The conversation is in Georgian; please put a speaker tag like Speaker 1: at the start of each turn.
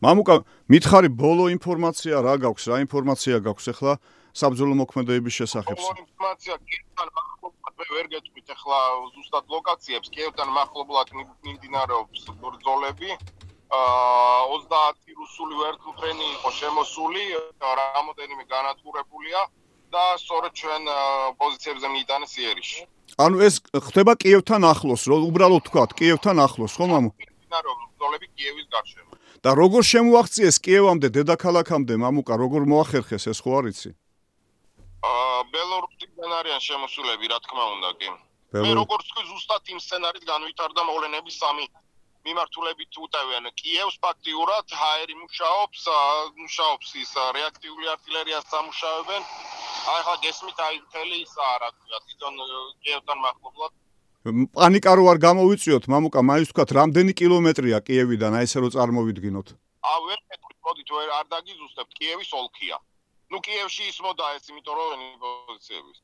Speaker 1: მამუკა, მითხარი ბოლო ინფორმაცია რა გაქვს, რა ინფორმაცია გაქვს ახლა საბრძოლო მოქმედებების შესახებ?
Speaker 2: ბოლო ინფორმაცია კიევთან მახლობლად მე ვერ გეტყვით ახლა ზუსტად ლოკაციებს, კიევთან მახლობლად მიმდინარეობს ბრძოლები. აა 30 რუსული ვერტმფრენი იყო შემოსული, რამოდენიმე განადგურებულია და სწორედ ჩვენ პოზიციებზე მიიტანეს იერიში.
Speaker 1: ანუ ეს ხდება კიევთან ახლოს, რომ უბრალოდ თქვა, კიევთან ახლოს, ხო მამო?
Speaker 2: კონტროლები კიევის გარშემო.
Speaker 1: და როგორ შემოაღწიეს კიევამდე დედაქალაქამდე მამუკა, როგორ მოახერხეს ეს ხო არ იცი?
Speaker 2: აა ბელორუსიდან არიან შემოსულები, რა თქმა უნდა კი. მე როგორც კი ზუსტად იმ სცენარით განვითარდა მოვლენები სამი მიმართულებით უტევენ კიევს ფაქტიურად ჰაერი მუშაობს მუშაობს ის რეაქტიული артиლერიას ამუშავებენ აი ხა გესმით აი მთელი ის არა თქვა თვითონ კიევთან მახლობლად
Speaker 1: პანიკა რო არ გამოვიწიოთ მამუკა მაინც თქვა რამდენი კილომეტრია კიევიდან აი ესე რო წარმოვიდგინოთ?
Speaker 2: ა ვერ მეთქვით მოდით ვერ არ დაგიზუსტებთ კიევის ოლქია. ნუ კიევში ის მოდა ეს იმიტომ რომ პოზიციების